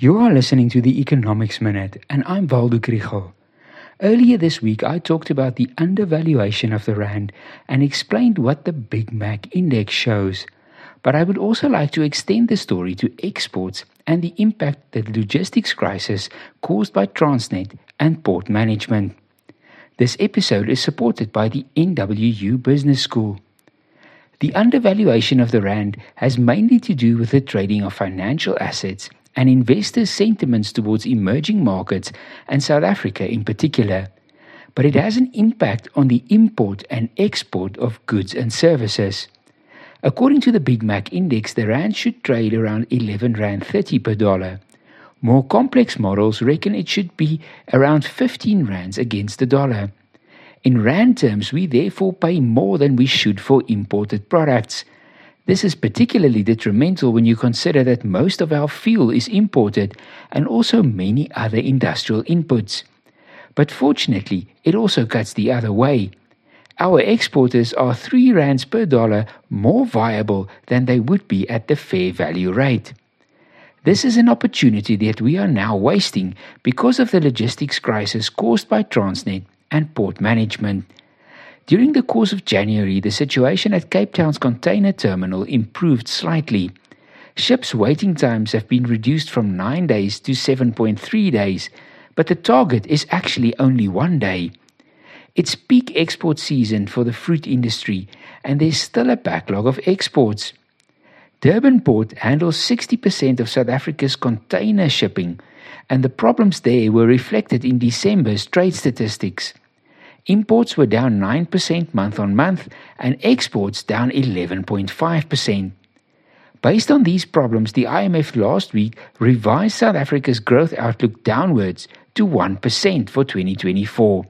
You are listening to the Economics Minute, and I'm Waldo Krugell. Earlier this week, I talked about the undervaluation of the Rand and explained what the Big Mac Index shows. But I would also like to extend the story to exports and the impact that the logistics crisis caused by Transnet and port management. This episode is supported by the NWU Business School. The undervaluation of the Rand has mainly to do with the trading of financial assets and investors' sentiments towards emerging markets and South Africa in particular. But it has an impact on the import and export of goods and services. According to the Big Mac Index, the Rand should trade around 11 Rand 30 per dollar. More complex models reckon it should be around 15 Rands against the dollar. In Rand terms, we therefore pay more than we should for imported products. This is particularly detrimental when you consider that most of our fuel is imported and also many other industrial inputs. But fortunately, it also cuts the other way. Our exporters are 3 rands per dollar more viable than they would be at the fair value rate. This is an opportunity that we are now wasting because of the logistics crisis caused by Transnet and port management. During the course of January, the situation at Cape Town's container terminal improved slightly. Ships' waiting times have been reduced from 9 days to 7.3 days, but the target is actually only one day. It's peak export season for the fruit industry, and there's still a backlog of exports. Durban Port handles 60% of South Africa's container shipping, and the problems there were reflected in December's trade statistics. Imports were down 9% month on month and exports down 11.5%. Based on these problems, the IMF last week revised South Africa's growth outlook downwards to 1% for 2024.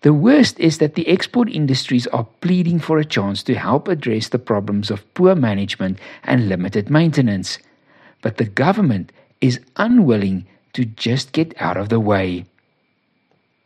The worst is that the export industries are pleading for a chance to help address the problems of poor management and limited maintenance. But the government is unwilling to just get out of the way.